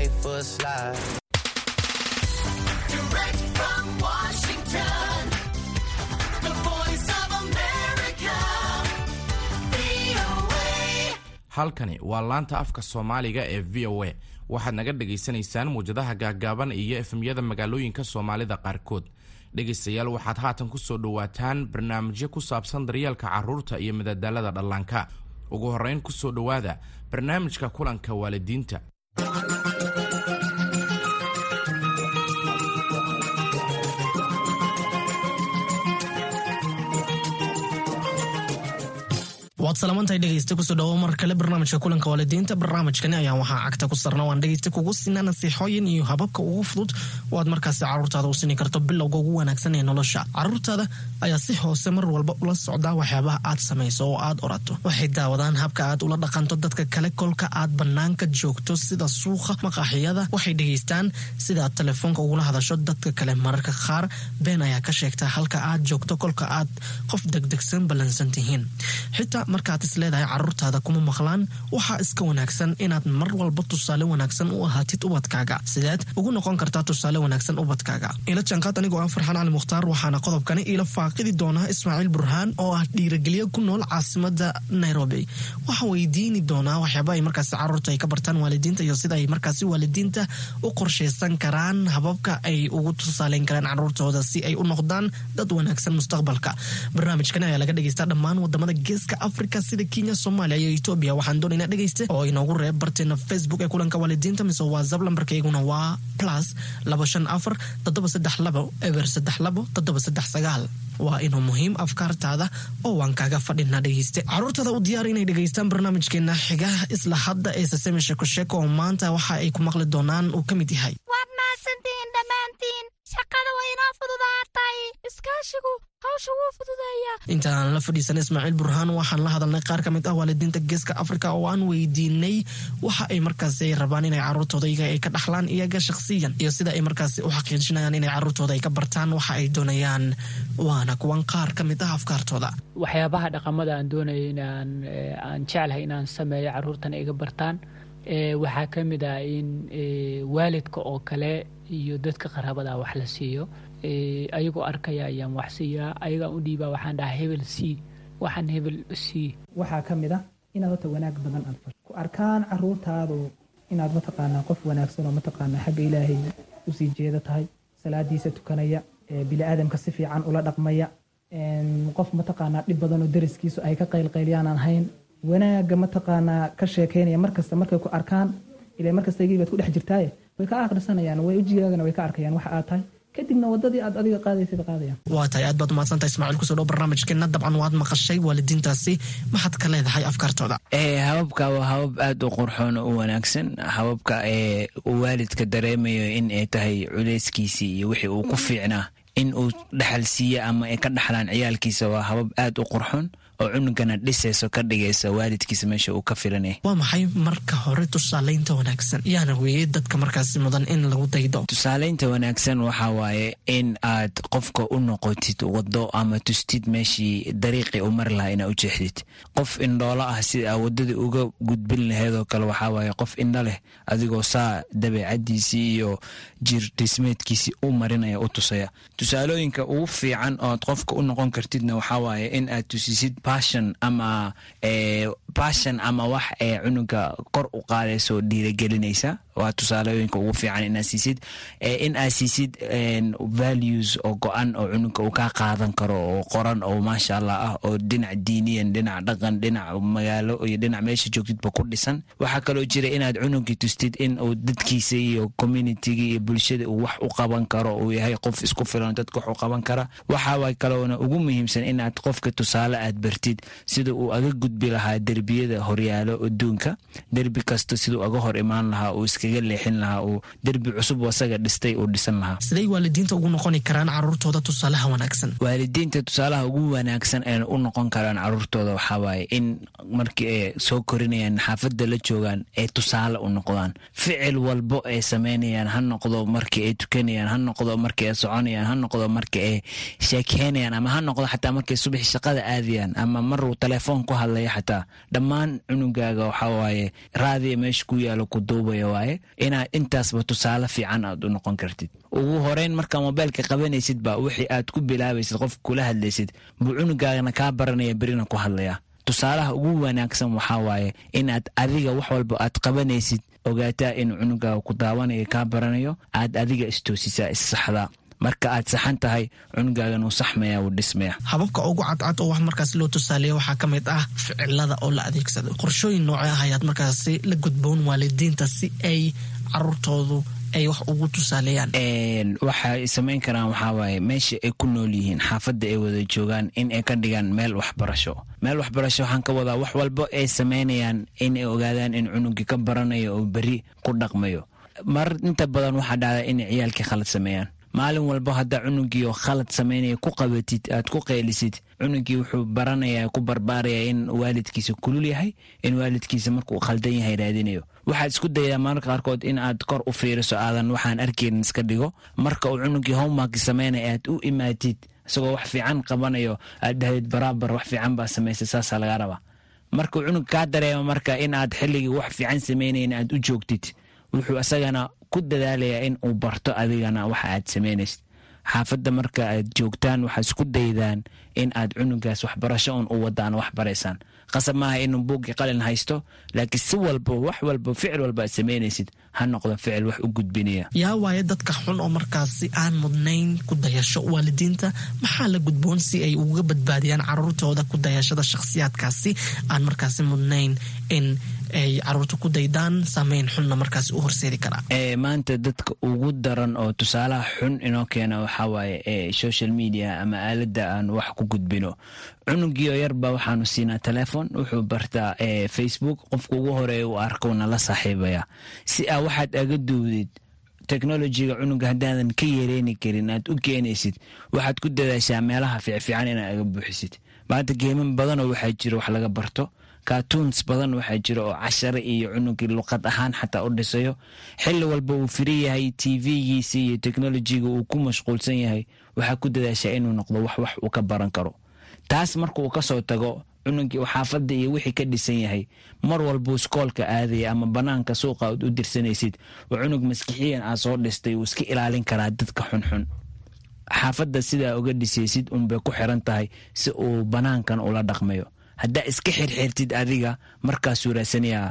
life a slide. Direct from Washington, the voice of America, VOA. halkani waa laanta afka soomaaliga ee v o a. Waxaad naga dhagaysanaysaan muwjadaha gaaggaaban iyo efemyada magaalooyinka soomaalida qaarkood. Dhegaystayaal waxaad haatan ku soo dhowaataan barnaamijyo ku saabsan daryeelka carruurta iyo madadaalada dhallaanka. Ugu horrayn ku soo dhowaada barnaamijka kulanka waalidiinta waad salamantahay dhegeysta ku soo dhawo mar kale barnaamijka kulanka waalidiinta barnaamijkani ayaan waxaa cagta ku sarna waan dhegeysta kugu sinaa nasiixooyin iyo hababka ugu fudud oo aad markaasi caruurtaada u sini karto bilowga ugu wanaagsan ee nolosha caruurtaada ayaa si hoose mar walba ula socdaa waxyaabaha aad samayso oo aad orato. Waxay daawadaan habka aad ula dhaqanto dadka kale kolka aad banaanka joogto sida suuqa maqaaxiyada waxay dhegeystaan sida aad telefoonka ugula hadasho dadka kale mararka qaar been ayaa ka sheegta halka aad joogto kolka aad qof degdegsan ballansan tihiin markaad is leedahay caruurtaada kuma maqlaan waxaa iska wanaagsan inaad mar walba tusaale wanaagsan u ahaatid ubadkaaga. Sideed ugu noqon kartaa tusaale wanaagsan ubadkaaga. Ila jaanqaad anigoo ah farxaan cali mukhtaar waxaana qodobkani ila faaqidi doonaa ismaaciil burhaan oo ah dhiirageliye ku nool caasimada nairobi. Waxaan weydiini doonaa waxyaaba ay markaasi carruurta ay ka bartaan waalidiinta iyo sida ay markaasi waalidiinta u qorshaysan karaan hababka ay ugu tusaaleyn karaan caruurtooda si ay u noqdaan dad wanaagsan mustaqbalka. Barnaamijkani ayaa laga dhegeystaa dhammaan waddamada geeska africa sida kenya soomaaliya iyo etoobiya waxaan doonaynaa dhegeyste oo inoogu reeb barteena facebook ee kulanka waalidiinta mise whatsapp lambarkayguna waa plus laba shan afar toddoba saddex labo eber saddex labo toddoba saddex sagaal. Waa inuu muhiim afkaartaada oo waan kaaga fadhinaa dhegeyste caruurtaada u diyaar inay dhegeystaan barnaamijkeena xigaha isla hadda ee saseme sheeko oo maanta waxa ay ku maqli doonaan uu ka mid yahay hawsha wuu fududeeyaa intaan la fadhiisan ismaaciil burhaan waxaan la hadalnay qaar ka mid ah waalidiinta geeska afrika oo aan weydiinay waxa ay markaasi ay rabaan inay caruurtooda iyaga ay ka dhaxlaan iyaga shakhsiyan iyo sida ay markaasi u xaqiijinayaan inay caruurtooda ay ka bartaan waxa ay doonayaan. Waana kuwan qaar ka mid ah afkaartooda. Waxyaabaha dhaqamada aan doonayo inaan eh, aan jeclahay inaan sameeyo caruurtan iga bartaan eh, waxaa ka mid ah in eh, waalidka oo kale iyo dadka qaraabada wax la siiyo ayagoo arkaya ayaan wax siiyaa ayagaan u dhiibaa waxaan dhahaa hebel c waxaan hebel c waxaa ka mid ah inaad horta wanaag badan aad ku arkaan caruurtaadu inaad mataqaanaa qof wanaagsan oo mataqaanaa xagga ilaahay u sii jeeda tahay salaadiisa tukanaya bini'aadamka si fiican ula dhaqmaya qof mataqaanaa dhib badan oo dariskiisu ay ka qaylqayliyaan aan hayn. Wanaagga mataqaanaa ka sheekaynaya markasta markay ku arkaan ilaa markasta igi baad ku dhex jirtaaye? Way ka akhrisanayaan way ujigaagana way ka arkayaan waxa aad tahay kadibna wadadii aad adiga qaadaysay qaadayaan waa tahay aad baad umahadsantahay ismaaciil ku soo dhow barnaamijkeena dabcan waad maqashay waalidiintaasi maxaad ka leedahay afkaartooda hababka waa habab aad u qurxoon oo u wanaagsan hababka ee waalidka dareemayo in ay tahay culeyskiisii iyo wixii uu ku fiicnaa in uu dhaxal siiye ama ay ka dhaxlaan ciyaalkiisa waa habab aad u qurxoon oo cunugana dhisayso ka dhigaysa waalidkiisa meesha uu ka filanaya waa maxay marka hore tusaaleynta wanaagsan? Yaana weeye dadka markaasi mudan in lagu daydo. Tusaaleynta wanaagsan waxaa waaye in aad qofka u noqotid wado ama tustid meeshii dariiqii u mari lahaa inaa u jeexdid. Qof indhoolo ah sida wadadii uga gudbin laheedoo kale waxaa waaye qof indho leh adigoo saa dabeecadiisii iyo jir dhismeedkiisii u marinaya u tusaya. Tusaalooyinka ugu fiican ood qofka u noqon kartidna waxaa waaye in aad tusisid passion ama passion ama wax ee cunuga kor u qaadayso dhiiragelinaysa waa tusaalooyinka ugu fiican inaad siisid in aad siisid values oo go-an oo cunuga uu kaa qaadan karo oo qoran oo maasha allah ah oo dhinac diiniyan dhinac dhaqan dhinac magaalo iyo dhinac meesha joogtidba ku dhisan. Waxaa kaloo jira inaad cunugii tustid in uu dadkiisa iyo communitiga iyo bulshada uu wax u qaban karo uu yahay qof isku filan dadka wax u qaban kara. Waxaa kaloona ugu muhiimsan inaad qofka tusaale aad bartid sida uu aga gudbi lahaa derbiyada horyaalo adduunka. Derbi kasta siduu aga hor imaan lahaa uu iskaga leexin lahaa uu derbi cusub asaga dhistay uu dhisan lahaa. Siday waalidiinta ugu noqoni karaan caruurtooda tusaalaha wanaagsan. Waalidiinta tusaalaha ugu wanaagsan ee u noqon karaan caruurtooda waxaa waaye in markii ay soo korinayaan xaafadda la joogaan ay tusaale u noqdaan. Ficil walbo ay sameynayaan ha noqdo markii ay tukanayaan ha noqdo markii ay soconayaan ha noqdo markii ay sheekeynayaan ama ha noqdo xataa markay subaxi shaqada aadayaan ama maruu telefoon ku hadlaya xataa. Dhammaan cunugaaga waxaa waaye raadiya meesha ku yaalo ku duubaya waaye inaad intaasba tusaale fiican aad u noqon kartid. Ugu horeyn markaa mobeylka qabanaysid ba wixii aad ku bilaabaysid qofka kula hadlaysid buu cunugaagana kaa baranaya berina ku hadlaya tusaalaha ugu wanaagsan waxaa waaye inaad adiga wax walba aad qabanaysid ogaataa inuu cunugaaga ku daawanayo kaa baranayo aad adiga istoosisaa issaxdaa marka aad saxan tahay cunugaagan uu saxmaya wuu dhismaya hababka ugu cadcad oo wax markaas loo tusaaleeya waxaa ka mid ah ficilada oo la adeegsado. Qorshooyin noocee ah ayaad markaasi la gudboon waalidiinta si ay caruurtoodu ay wax ugu tusaaleeyaan? Waxay samayn karaan waxaa waaye meesha ay ku nool yihiin xaafadda ay wada joogaan in ay ka dhigaan meel waxbarasho. Meel waxbarasho waxaan ka wadaa wax walbo ay samaynayaan in ay ogaadaan in cunugii ka baranayo oo beri ku dhaqmayo. Mar inta badan waxaa dhacda inay ciyaalkii khalad sameeyaan maalin walbo haddaa cunugii oo khalad samaynaya ku qabatid aad ku qeylisid cunugii wuxuu baranaya ku barbaaraya in waalidkiisa kulul yahay in waalidkiisa markuu khaldan yahay raadinayo. Waxaad isku daydaa mararka qaarkood in aad kor u fiiriso aadan waxaan arkeynin iska dhigo. Marka uu cunugii homework samaynaya aad u imaatid isagoo wax fiican qabanayo aad dhahdid baraabar wax fiican baa samaysay saasaa laga rabaa. Markuu cunug kaa dareemo marka in aad xilligii wax fiican samaynayn aad u joogtid wuxuu isagana ku dadaalayaa in uu barto adigana waxa aad samaynaysid. Xaafadda marka aad joogtaan waxaad isku daydaan in aad cunugaas waxbarasho un u wadaan wax baraysaan qasab maaha inuu buuggii qalin haysto laakiin si walba wax walba ficil walba aad samaynaysid ha noqdo ficil wax u gudbinaya yaa waaye dadka xun oo markaasi aan mudnayn ku dayasho waalidiinta maxaa la gudboon si ay uga badbaadiyaan caruurtooda ku dayashada shakhsiyaadkaasi aan markaasi mudnayn in ay carruurta ku daydaan saameyn xunna markaasi u horseedi karaa maanta dadka ugu daran oo tusaalaha xun inoo keena waxaa waaye social media ama aaladda aan wax ku gudbino. Cunugiio yarba waxaanu siinaa telefon wuxuu bartaa facebook. Qofka ugu horreeya uu arkowna la saaxiibaya. Si aa waxaad aga duwdid technolojiga cunuga haddaadan ka yareeni karin aad u keenaysid waxaad ku dadaashaa meelaha fiicfiican inaad aga buuxisid. Maanta geeman badanoo waxaa jira wax laga barto cartoons badan waxaa jira oo cashare iyo cunugii luqad ahaan xataa u dhisayo. Xili walba uu firi yahay tv-giisa iyo technolojiga uu ku mashquulsan yahay. Waxaa ku dadaashaa inuu noqdo wax wax uu ka baran karo. Taas marka uu ka soo tago cunugii xaafadda iyo wixii ka dhisan yahay mar walbuu iskoolka aadaya ama banaanka suuqa aad u dirsanaysid oo cunug maskixiyan aad soo dhistay uu iska ilaalin karaa dadka xunxun. Xaafadda sidaa uga dhisaysid unbay ku xiran tahay si uu banaankan ula dhaqmayo haddaa iska xirxirtid adiga markaasuu raasanayaa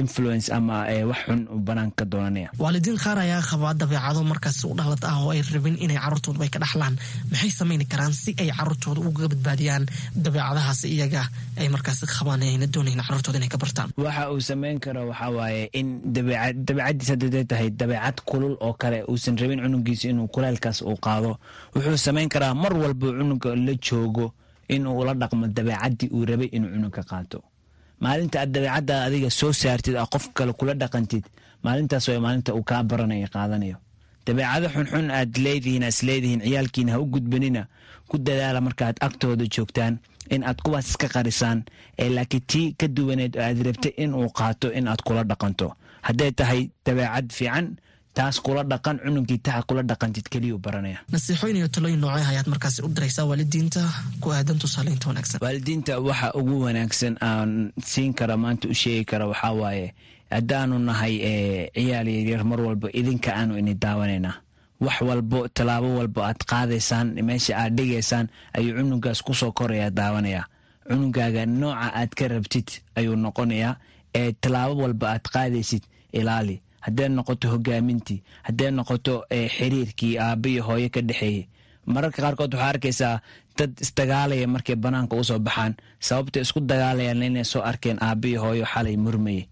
influence ama wax xun banaanka ka doonanaya. Waalidiin qaar ayaa qabaa dabeecado markaas u dhalad ah oo ay rabin inay caruurtooda ay ka dhaxlaan. Maxay samayni karaan si ay caruurtooda uga badbaadiyaan dabeecadahaas iyaga ay markaas qabaan ayna doonayn caruurtooda inay ka bartaan? Waxa uu samayn karo waxaa waaye in dabeecadiis hadday tahay dabeecad kulul oo kale uusan rabin cunugiisa inuu kuleelkaas uu qaado. Wuxuu samayn karaa mar walba cunuga la joogo inuu ula dhaqmo dabeecadii uu rabay inuu cunugka qaato. Maalinta aad dabeecadda adiga soo saartid a qof kale kula dhaqantid maalintaas waa maalinta uu kaa baranayo qaadanayo. Dabeecado xunxun aad leedihiin aad isleedihiin ciyaalkiina ha u gudbanina ku dadaala markaaad agtooda joogtaan in aad kuwaas iska qarisaan ee laakiin tii ka duwaneed oo aad rabtay inuu qaato in aad kula dhaqanto. Hadday tahay dabeecad fiican taas kula dhaqan cunugii taha kula dhaqantid keliyuu baranaya. Nasiixooyin iyo talooyin noocee ayaad markaasi u diraysaa waalidiinta. Ku aadan tusaaleynta wanaagsan. Waalidiinta waxa ugu wanaagsan aan siin kara maanta u sheegi kara waxaa waaye haddaanu nahay ciyaal yaryar mar walba idinka aanu ini daawanaynaa wax walbo tallaabo walbo aad qaadaysaan meesha aad dhigaysaan ayuu cunugaas ku soo koraya daawanaya. Cunugaaga nooca aad ka rabtid ayuu noqonayaa ee tallaabo walba aad qaadaysid ilaali hadday noqoto hogaamintii hadday noqoto xiriirkii aaba iyo hooyo ka dhexeeyey mararka qaarkood waxaa arkaysaa dad isdagaalaya markay banaanka u soo baxaan sababta isku dagaalayaan inay soo arkeen aaba iyo hooyo xalay murmaye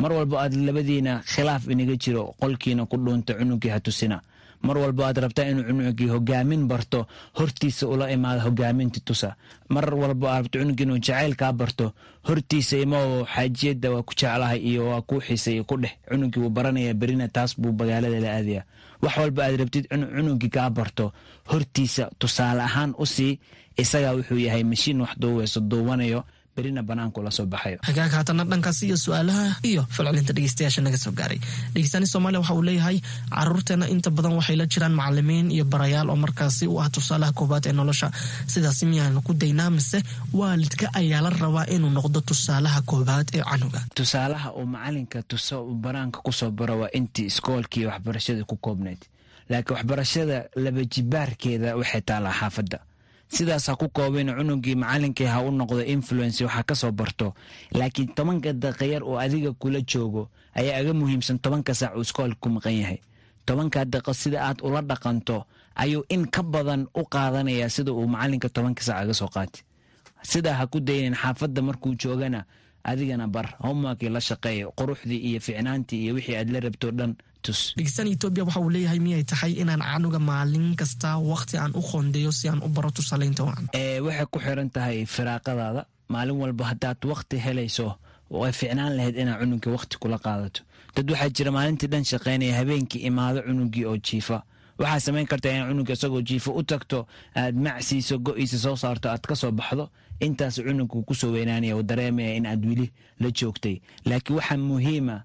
mar walbo aad labadiina khilaaf inaga jiro qolkiina ku dhuunta cunugii ha tusina mar walbo aad rabtaa inuu cunugii hogaamin barto hortiisa ula imaado hogaaminta tusa. Mar walbo aad rabto cunugii inuu jacaylkaa barto hortiisa imaoo xaajiyadda waa ku jeclahay iyo waa kuu xiisay ku dheh cunugii wuu baranaya berina taas buu magaalada la aadaya wax walba aad rabtid cunugii kaa barto hortiisa tusaale ahaan u sii isagaa wuxuu yahay mashiin wax duuweyso duubanayo berina banaanku la soo baxayo. Hagaag haatana dhankaas iyo su'aalaha iyo falcelinta dhegeystayaasha naga soo gaaray. Dhegeystaani soomaaliya waxa uu leeyahay caruurteena inta badan waxay la jiraan macalimiin iyo barayaal oo markaasi u ah tusaalaha koobaad ee nolosha. Sidaasi miyaanu ku daynaa mise waalidka ayaa la rabaa inuu noqdo tusaalaha koobaad ee canuga? Tusaalaha uu macalinka banaanka ku soo baro waa intii iskoolkii waxbarashada ku koobnayd. Laakiin waxbarashada laba jibaarkeeda waxay taalaa xaafadda sidaas ha ku koobin cunugii macalinkii ha u noqdo influence waxa ka soo barto. Laakiin tobanka daqiiqyar oo adiga kula joogo ayaa aga muhiimsan tobanka saac uu iskoolka ku maqan yahay. Tobanka daqiiqo sida aad ula dhaqanto ayuu in ka badan u qaadanaya sida uu macalinka tobanka saac aga soo qaati. Sidaa ha ku daynin xaafadda markuu joogana adigana bar. Homeworkii la shaqeeya quruxdii iyo ficnaantii iyo wixii aad la rabto dhan tus. Dhegeystaan etoobiya waxa uu leeyahay miyay tahay inaan canuga maalin kasta waqti aan u qoondeeyo si aan u baro tusaleynta wacan ee waxay ku xiran tahay firaaqadaada. Maalin walba haddaad waqti helayso way ficnaan lahayd inaad cunugii waqti kula qaadato. Dad waxaa jira maalintii dhan shaqaynaya habeenkii imaado cunugii oo jiifa. Waxaa samayn kartaa in cunuga isagoo jiifo u tagto aad macsiiso go-iisa soo saarto aad ka soo baxdo. Intaas cunugku ku soo weynaanaya uu dareemaya in aad weli la joogtay. Laakiin waxaa muhiima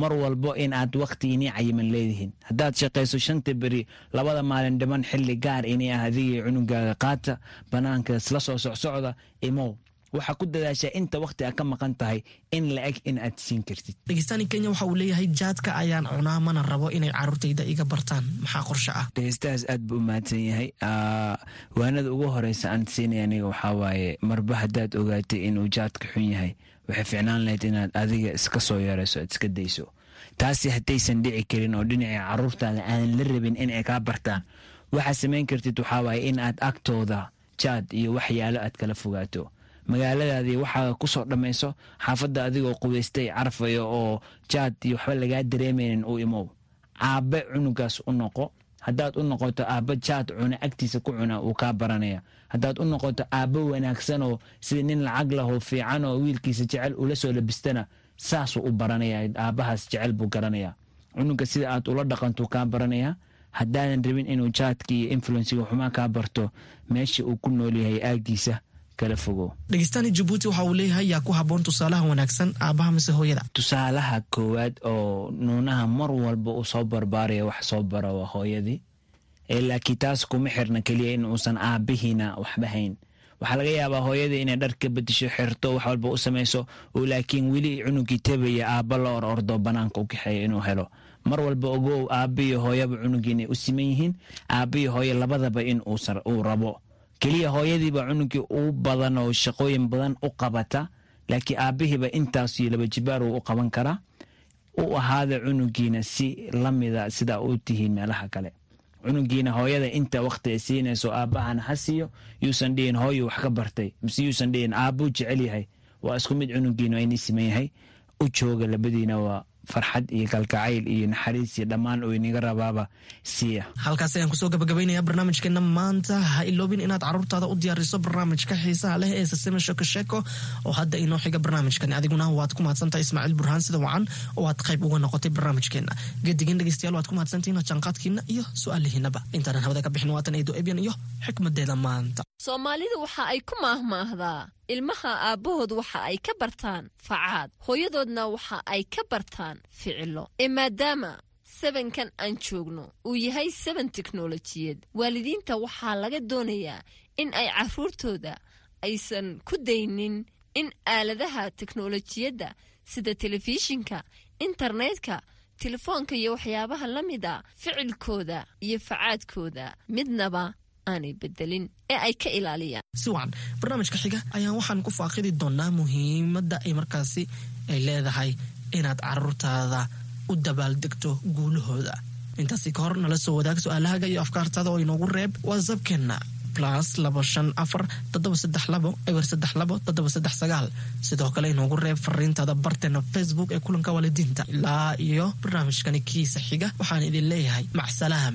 mar walbo in aad waqti inii cayiman leedihiin. Haddaad shaqayso shanta beri labada maalin dhiman xilli gaar inii ah adigii cunugaaga qaata banaanka isla soo socsocda imow waxaa ku dadaashaa inta waqti aad ka maqan tahay in la eg in aad siin kartid. Dhegeystaani kenya waxa uu leeyahay jaadka ayaan cunaa mana rabo inay caruurtayda iga bartaan. Maxaa qorshe ah? Dhegeystahaas aad buu umahadsan yahay. Aa, waanada ugu horeysa aan siinaya aniga waxaa waaye marba haddaad ogaatay inuu jaadka xun yahay waxay ficnaan lahayd inaad adiga iska soo yarayso aad iska dayso. Taasi haddaysan dhici karin oo dhinacii caruurtaada aanan la rabin inay kaa bartaan. Waxaad samayn kartid waxaa waaye in aad agtooda jaad iyo waxyaalo aad kala fogaato magaaladaadii waxaa ku soo dhammayso xaafadda adigoo qubaystay carfayo oo jaad iyo waxba lagaa dareemaynin u imow. Aabe cunugaas u noqo. Haddaad u noqoto aabba jaad cuna agtiisa ku cuna uu kaa baranaya. Haddaad u noqoto aabbo wanaagsanoo sida nin lacag lahoo fiican oo wiilkiisa jecel ula soo labistana saasuu u baranaya. Aabbahaas jecel buu garanaya. Cunuga sida aad ula dhaqantuu kaa baranaya. Haddaadan rabin inuu jaadka iyo influensiga xumaa kaa barto meesha uu ku nool yahay aagiisa dhegeystaani jabuuti waxa uu leeyahay yaa ku habboon tusaalaha wanaagsan aabaha mise hooyada. Tusaalaha koowaad oo nuunaha mar walba uu soo barbaaraya wax soo bara waa hooyadii ee laakiin taas kuma xirna keliya in uusan aabihiina waxba hayn. Waxaa laga yaabaa hooyadii inay dhar ka bedisho xirto wax walba u samayso oo laakiin weli cunugii tabaya aabba la or ordo banaanka u kaxeeya inuu helo. Mar walba ogow aabba iyo hooyaba cunugii inay u siman yihiin aabba iyo hooye labadaba in uu rabo keliya hooyadiiba cunugii u badan oo shaqooyin badan u qabata laakiin aabbihiiba intaas iyo laba jibaar uu u qaban karaa u ahaada cunugiina si lamida sida u tihiin meelaha kale. Cunugiina hooyada inta waqti ay siinayso aabbahana ha siiyo yuusan dhihin hooyu wax ka bartay mise yuusan dhihin aabbuu jecel yahay. Waa isku mid cunugiina waa inii siman yahay u jooga labadiina waa farxad iyo kalgacayl iyo naxariis iyo dhammaan oo iniga rabaaba siiya. Halkaas ayaan ku soo gabagabaynayaa barnaamijkeena maanta. Ha iloobin inaad caruurtaada u diyaariso barnaamijka xiisaha leh ee saseme sheko sheeko oo hadda inoo xiga barnaamijkani. Adiguna waad ku mahadsantahay ismaaciil burhaan sida wacan oo aad qayb uga noqotay barnaamijkeena gedigin dhegeystayaal waad ku mahadsantihiin jaanqaadkiina iyo su'aalihiinaba intaanan hawada ka bixin waatan eedo ebyan iyo xikmadeeda maanta soomaalidu waxa ay ku maahmaahdaa ilmaha aabbahood waxa ay ka bartaan facaad. Hooyadoodna waxa ay ka bartaan ficilo. Ee maadaama sebankan aan joogno uu yahay seban teknolojiyad waalidiinta waxaa laga doonayaa in ay carruurtooda aysan ku daynin in aaladaha teknolojiyadda sida telefishinka internetka telefoonka iyo waxyaabaha la mid a ficilkooda iyo facaadkooda midnaba aanay bedelin ee ay ka ilaaliyaan. Si wacan barnaamijka xiga ayaan waxaan ku faaqidi doonaa muhiimadda ay markaasi ay leedahay inaad caruurtaada u dabaaldegto guulahooda. Intaasi ka hor nala soo wadaag su'aalahaga iyo afkaartaada oo inoogu reeb whatsappkeenna plus laba shan afar toddoba saddex labo eber saddex labo toddoba saddex sagaal. Sidoo kale inoogu reeb fariintaada barteena facebook ee kulanka waalidiinta. Ilaa iyo barnaamijkani kiisa xiga waxaan idin leeyahay macsalaam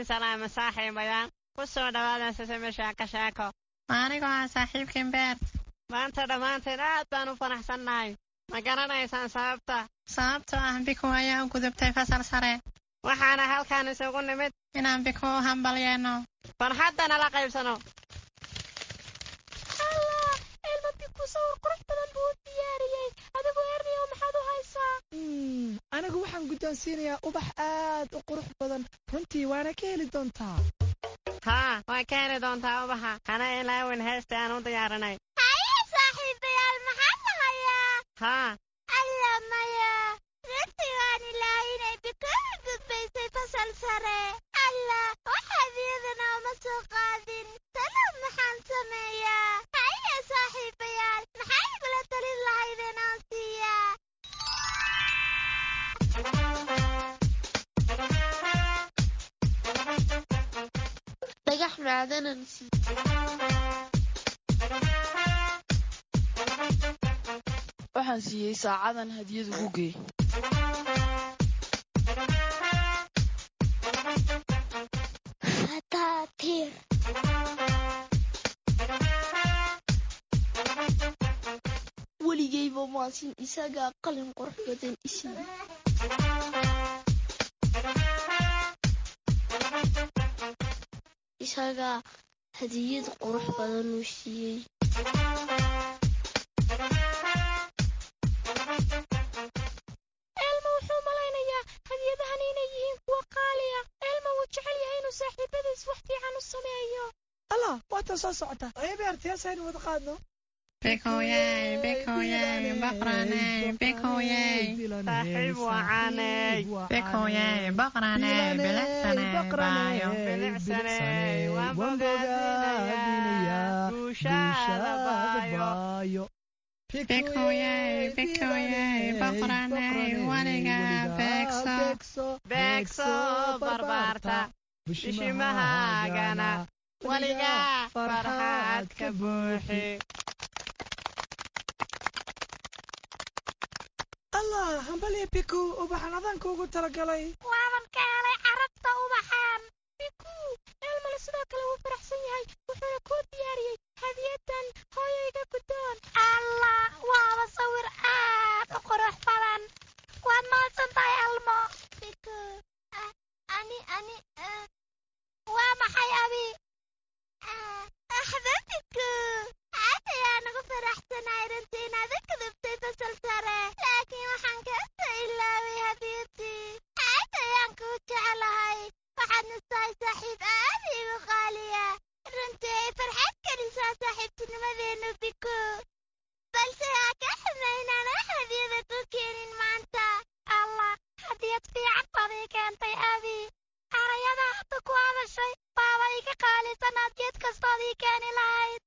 idin salaama saaxiibayaal ku soo dhawaada sisime sheeko sheeko anigoo ah saaxiibkiin beer maanta dhammaanteen aad baan u faraxsannahay ma garanaysaan sababta sababtoo ah biku ayaa u gudubtay fasal sare waxaana halkan isugu nimid inaan biku u hambalyeeno farxaddana la qaybsano allah biku sawir qurux badan buu u diyaariyey. Adigu erniyo maxaad u haysaa? Anigu waxaan guddoonsiinayaa ubax aad u qurux badan. Runtii waana ka heli doontaa. Haa way ka heli doontaa ubaxa. Hana ilaawin heesta aan u diyaarinay. Haye saaxiibayaal maxaa lahayaa haa alla maya runtii waan ilaahay inay biku u gudbaysay fasal sare alla waxaad iyadana uma soo qaadin talow maxaan sameeyaa haye saaxiibayaal maxaa igula talin lahaydeen aan siiyaa dhagax macdanan waxaan siiyey saacadan hadiyad ugu gey weligayba maasin isagaa qalin qurux badan isiin isagaa hadiyad qurux badan uu siiyey soo socota? Eebeertiyaasaynu wada qaadno? Saaxiib baayo waan bogaadinayaa guushaada baayo. beegso. Beegso barbaarta. bishimahaagana weliga farxaad ka buuxi. Allah hambalya biku ubaxan adanka ugu talagalay. Waaban ka helay carabta ubaxan. Biku elmale sidoo kale wuu faraxsan yahay wuxuuna kuu diyaariyey hadiyadan hooyayga guddoon. Allah waaba sawir aad u qurux badan. Waad mahadsan tahay elmo. Biku ani ani waa maxay abi axda biku aad ayaan ugu faraxsanahay runtii inaad u fasal sare laakiin waxaan kaasa ilaaway hadiyadii aad ayaan kuu jeclahay waxaadna tahay saaxiib aad iigu qaaliya runtii ay farxad gelisaa saaxiibtinimadeennu biku balse haa ka xuma inaan wax hadiyada ku keenin maanta allah hadiyad fiican baad ii keentay abi arayada hadda ku hadashay baaba iga qaalisan aad geed kastood ii keeni lahayd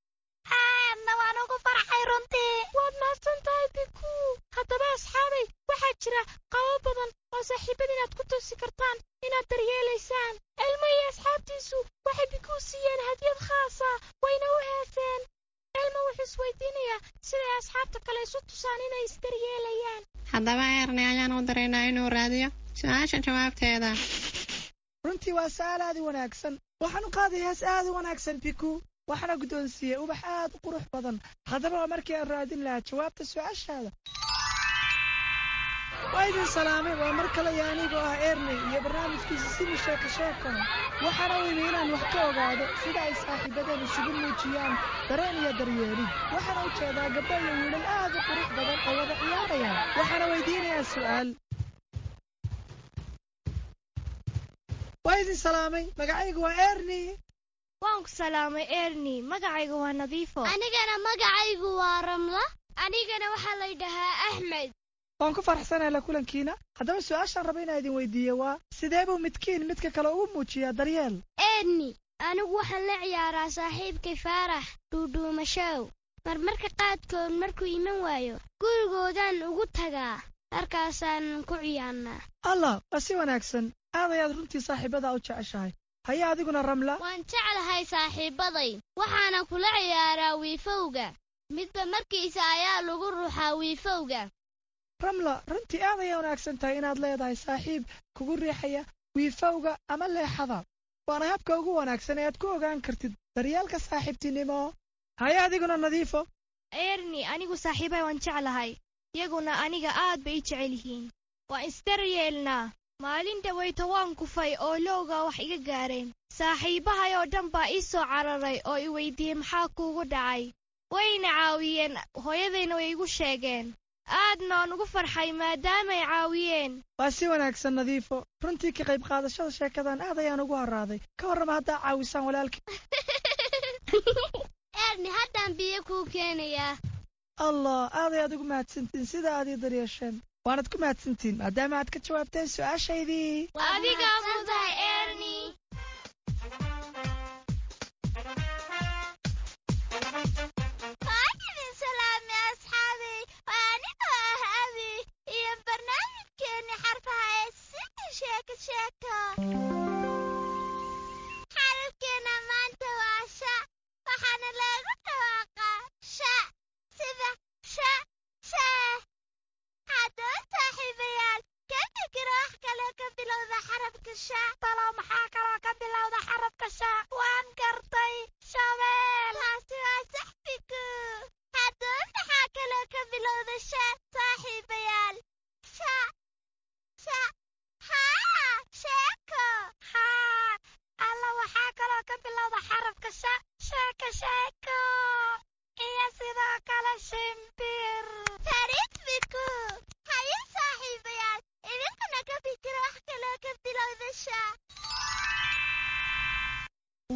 aadna waan ugu farxay runtii. Waad mahadsan tahay biku haddaba asxaabay waxaa jira qabo badan oo saaxiibada inaad ku toosi kartaan inaad daryeelaysaan. Elmo iyo asxaabtiisu waxay biku siiyeen hadiyad khaasa wayna u heeseen. Elmo wuxuu isweydiinayaa siday asxaabta kale isu tusaan inay isdaryeelayaan haddaba erney ayaan u daraynaa inuu raadiyo su'aasha jawaabteeda. Runtii waa sa'aal aad u wanaagsan. Waxaan u qaaday hees aad u wanaagsan biku waxaana guddoonsiiyey ubax aad u qurux badan. Haddaba waa markii aan raadin lahaa jawaabta su'aashaada. Waa idin salaamay waa mar kale iyo anigoo ah erney iyo barnaamijkiisa sidii sheeko waxaana u imi inaan wax ka ogaado sida ay saaxiibadeen isugu muujiyaan dareen iyo daryeelid waxaana u jeedaa gabdho iyo wiilal aad u qurux badan oo wada ciyaaraya waxaana weydiinayaa su'aal. Waa idin salaamay magacaygu waa erney waan ku salaamay erni magacaygu waa nadiifo. Anigana magacaygu waa ramla. Anigana waxaa la yidhahaa axmed waan ku faraxsanahay la kulankiina haddaba su'aashaan raba inaa idin weydiiye waa sidee buu midkiin midka kale ugu muujiyaa daryeel erni anigu waxaan la ciyaaraa saaxiibkay faarax dhuudhuumashow marmarka qaadkood markuu iman waayo gurigoodaan ugu tagaa. Markaasaan ku ciyaarnaa. Allah waa si wanaagsan. Aad ayaad runtii saaxiibadaa u jeceshahay haya adiguna ramla? Waan jeclahay saaxiibaday waxaana kula ciyaaraa wiifowga. Midba markiisa ayaa lagu ruuxaa wiifowga. Ramla runtii aad ayay wanaagsan tahay inaad leedahay saaxiib kugu riixaya wiifowga ama leexada. Waana habka ugu wanaagsan ee aad ku ogaan kartid daryeelka saaxiibtinimo. Haye adiguna nadiifo. Eerni anigu saaxiibahay waan jeclahay. Iyaguna aniga aad bay i jecel yihiin. Waan isdaryeelnaa maalin dhawayto waan kufay oo lowga wax iga gaareen. Saaxiibahay oo dhan baa ii soo cararay oo i weydiiyey maxaa kuugu dhacay? Wayna caawiyeen hooyadayna way igu sheegeen. Aadna ugu farxay maadaamay caawiyeen. Waa si wanaagsan nadiifo. Runtii ka qayb qaadashada sheekadan aad ayaan ugu harraaday. Ka warrama haddaa caawisaan walaalkii eerni haddaan biyo kuu keenayaa. Allah aad ayaad ugu mahadsantiin. Sida aad ii daryeesheen waanad ku mahadsantiin maadaama aad ka jawaabteen su'aashaydii iyo sidoo kale shimbir tarisbiku haye saaxiibayaal idinkuna ka fikira wax kaloo ka bilowda sha.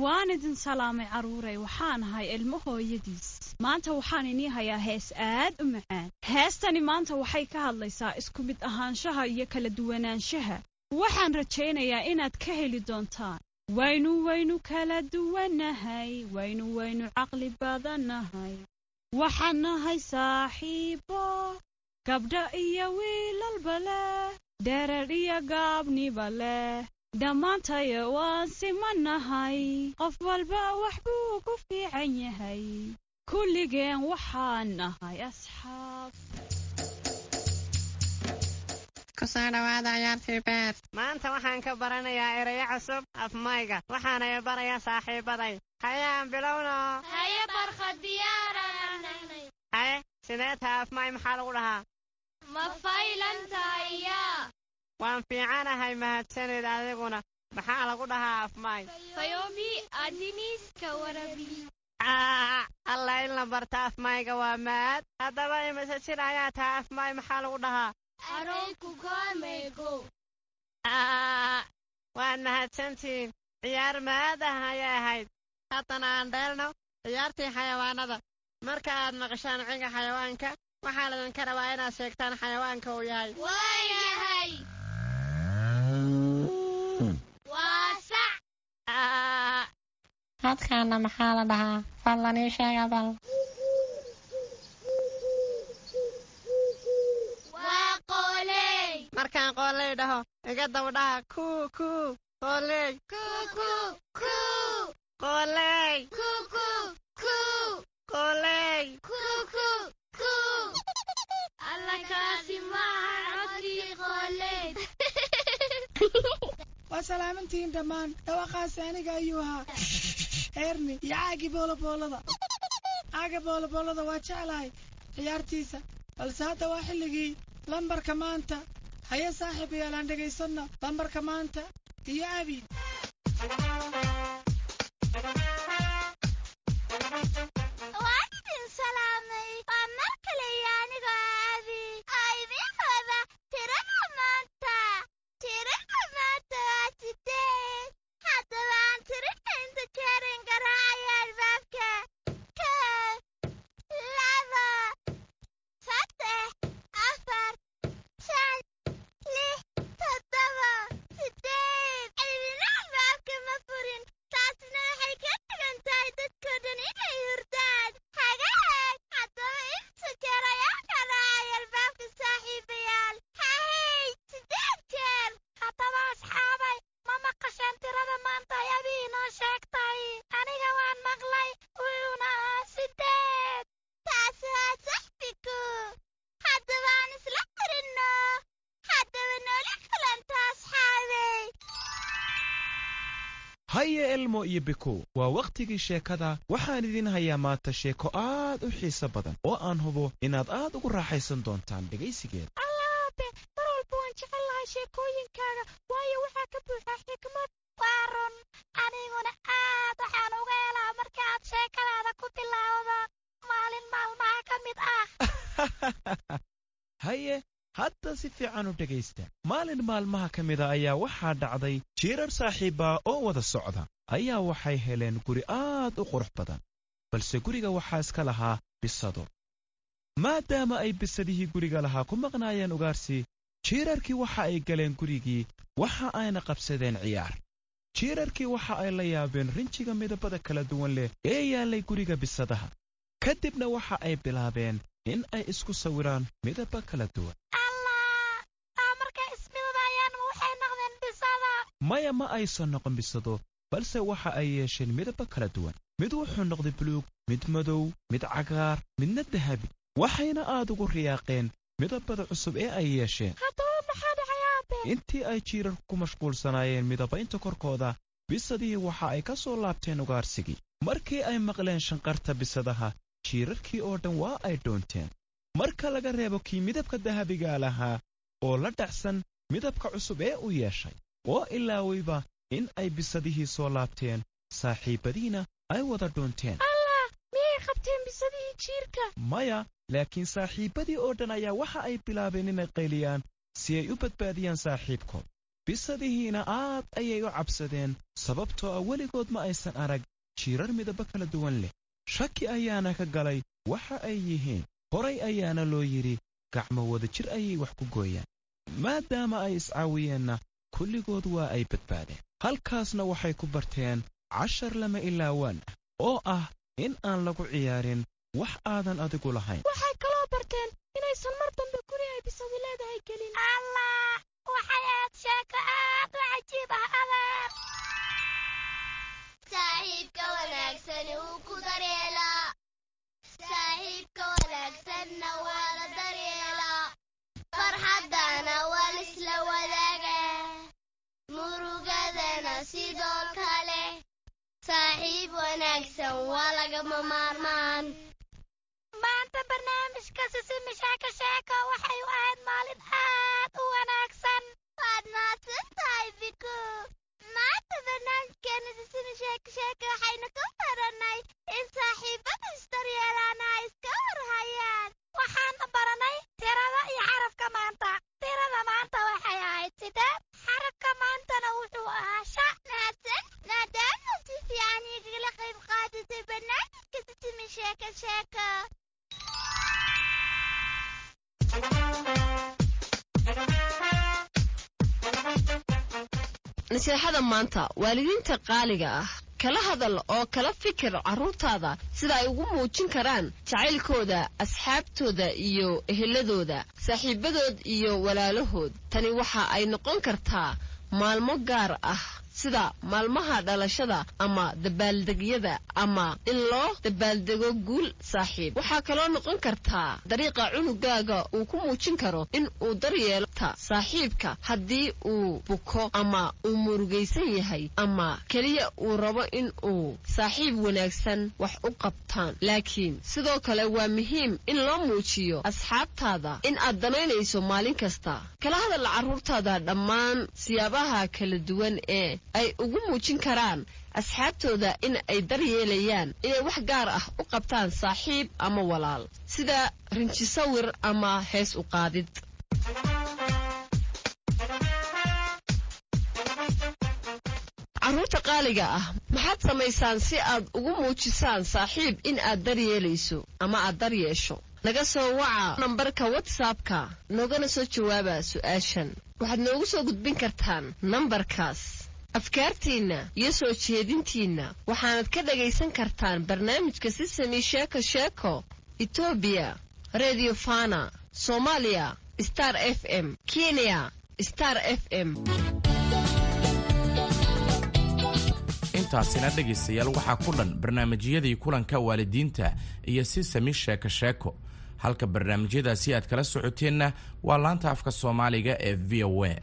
Waan idin salaamay carruuray waxaan ahay ilmo hooyadiis. Maanta waxaan inii hayaa hees aad u macaan. Heestani maanta waxay ka hadlaysaa isku mid ahaanshaha iyo kala duwanaanshaha. Waxaan rajaynayaa inaad ka heli doontaan waynu waynu kala duwannahay waynu waynu caqli badannahay waxaan nahay saaxiibo gabdho iyo wiilalba leh dherer iyo gaabniba leh dhammaantayo waan simanahay qof walba wax buu ku fiican yahay. Kulligeen waxaan nahay asxaab ku soo dhawaada ciyaartii beer maanta waxaan ka baranayaa erayo cusub afmayga waxaana i barayaa saaxiibaday hayaan bilowno. Haye barkad diyaaraan nahnay haye sidee taha afmay maxaa lagu dhahaa? Ma waan fiicanahay mahadsanid adiguna. Maxaa lagu dhahaa afmay fayomi adiniiska warabi. Alla in la barta afmayga waa maad haddaba imise jir ayaa taha afmay maxaa lagu dhahaa waad mahadsantihiin ciyaar maad ah ayay ahayd. Haddana aan dheelno ciyaartii xayawaanada. Marka aad maqashaan ciga xayawaanka waxaa laydinka rabaa inaad sheegtaan xayawaanka uu yahay. Aa codkaana maxaa la dhahaa fadlan ii sheega bal dhaho iga dawdhaha kuu kuu maaha codkii qooleed waa salaamantihiin dhammaan dhawaqaasi aniga ayuu ahaa eerni iyo caagii booloboolada caaga booloboolada waa jeclahay ciyaartiisa balse hadda waa xilligii lambarka maanta haye saaxiibayaal aan dhegaysanno lambarka maanta iyo abi elmo iyo bikow waa wakhtigii sheekada waxaan idin hayaa maanta sheeko aad u xiiso badan oo aan hubo inaad aad ugu raaxaysan doontaan dhegaysigeeda allaabe mar walba waan jecel lahay sheekooyinkaaga waayo waxaa ka buuxaa xikmad waa run aniguna aad waxaan uga helaa markaaad sheekadaada ku bilaawda maalin maalmaha ka mid ah. Haye hadda si fiican u dhegaysta. Maalin maalmaha ka mida ayaa waxaa dhacday jiirar saaxiibbaa oo wada socda ayaa waxay heleen guri aad u qurux badan balse guriga waxaa iska lahaa bisado. Maadaama ay bisadihii guriga lahaa ku maqnaayeen ugaarsi jiirarkii waxa ay galeen gurigii waxa ayna qabsadeen ciyaar. Jiirarkii waxa ay la yaabeen rinjiga midabada kala duwan leh ee yaallay guriga bisadaha. Ka dibna waxa ay bilaabeen in ay isku sawiraan midaba kala duwan. Markay ismidadaayaan waxay noqdeen bisada. Maya ma aysan noqon bisado balse waxa ay yeesheen midaba kala duwan mid wuxuu noqday buluug mid madow mid cagaar midna dahabi waxayna aad ugu riyaaqeen midabada cusub ee ay yeesheen. Intii ay jiirarku ku mashquulsanaayeen midabaynta korkooda bisadihii waxa ay ka soo laabteen ugaarsigii. Markii ay maqleen shanqarta bisadaha jiirarkii oo dhan waa ay dhoonteen. Marka laga reebo kii midabka dahabigaa lahaa oo la dhacsan midabka cusub ee u yeeshay oo ilaawayba in ay bisadihii soo laabteen saaxiibbadiina ay wada dhoonteen allah miyay qabteen bisadihii jiirka? Maya laakiin saaxiibbadii oo dhan ayaa waxa ay bilaabeen inay qayliyaan si ay u badbaadiyaan saaxiibkood. Bisadihiina aad ayay u cabsadeen sababtoo ah weligood ma aysan arag jiirar midabo kala duwan leh. Shaki ayaana ka galay waxa ay yihiin horay ayaana loo yidhi gacmo wada jir ayay wax ku gooyaan. Maadaama ay iscaawiyeenna kulligood waa ay badbaadeen halkaasna waxay ku barteen cashar lama ilaawaan ah oo ah in aan lagu ciyaarin wax aadan adigu lahayn saaxiib wanaagsan waa lagama maarmaan? Maanta barnaamijka sisimi sheeko sheeko waxay u ahayd maalin aad u wanaagsan. Waad mahadsan tahay biku. Maanta barnaamijkeena sisimi sheeko sheeko waxaynu ka barannay in saaxiibada ay iska warhayaan waxaana baranay tirada iyo xarafka maanta tirada maanta waxay ahayd sideed xarafka maantana wuxuu ahaa sha mahadsan maadaama si fiican igala qayb qaadatay barnaamijka sheeko sheeko naseexada maanta waalidiinta qaaliga ah kala hadal oo kala fikir carruurtaada sida ay ugu muujin karaan jacaylkooda asxaabtooda iyo eheladooda saaxiibadood iyo walaalahood tani waxa ay noqon kartaa maalmo gaar ah sida maalmaha dhalashada ama dabaaldegyada ama in loo dabaaldego guul saaxiib. Waxaa kaloo noqon kartaa dariiqa cunugaaga uu ku muujin karo in uu daryeelta saaxiibka haddii uu buko ama uu murugaysan yahay ama keliya uu rabo in uu saaxiib wanaagsan wax u qabtaan. Laakiin sidoo kale waa muhiim in loo muujiyo asxaabtaada in aad danaynayso maalin kasta. Kala hadal carruurtaada dhammaan siyaabaha kala duwan ee ay ugu muujin karaan asxaabtooda in ay daryeelayaan inay wax gaar ah u qabtaan saaxiib ama walaal. Sida rinji sawir ama hees u qaadid. Carruurta qaaliga ah maxaad samaysaan si aad ugu muujisaan saaxiib in aad daryeelayso ama aad daryeesho naga soo waca nambarka watsapka noogana soo jawaaba su'aashan. Waxaad noogu soo gudbin kartaan nambarkaas afkaartiinna iyo soo jeedintiinna waxaanad ka dhagaysan kartaan barnaamijka sisami sheeko sheeko etoobiya redio fana soomaaliya star f m kenya star f m. Intaasina dhegaystayaal waxaa ku dhan barnaamijyadii kulanka waalidiinta iyo sisami sheeko sheeko halka barnaamijyadaasi aad kala socoteenna waa laanta afka soomaaliga ee v o a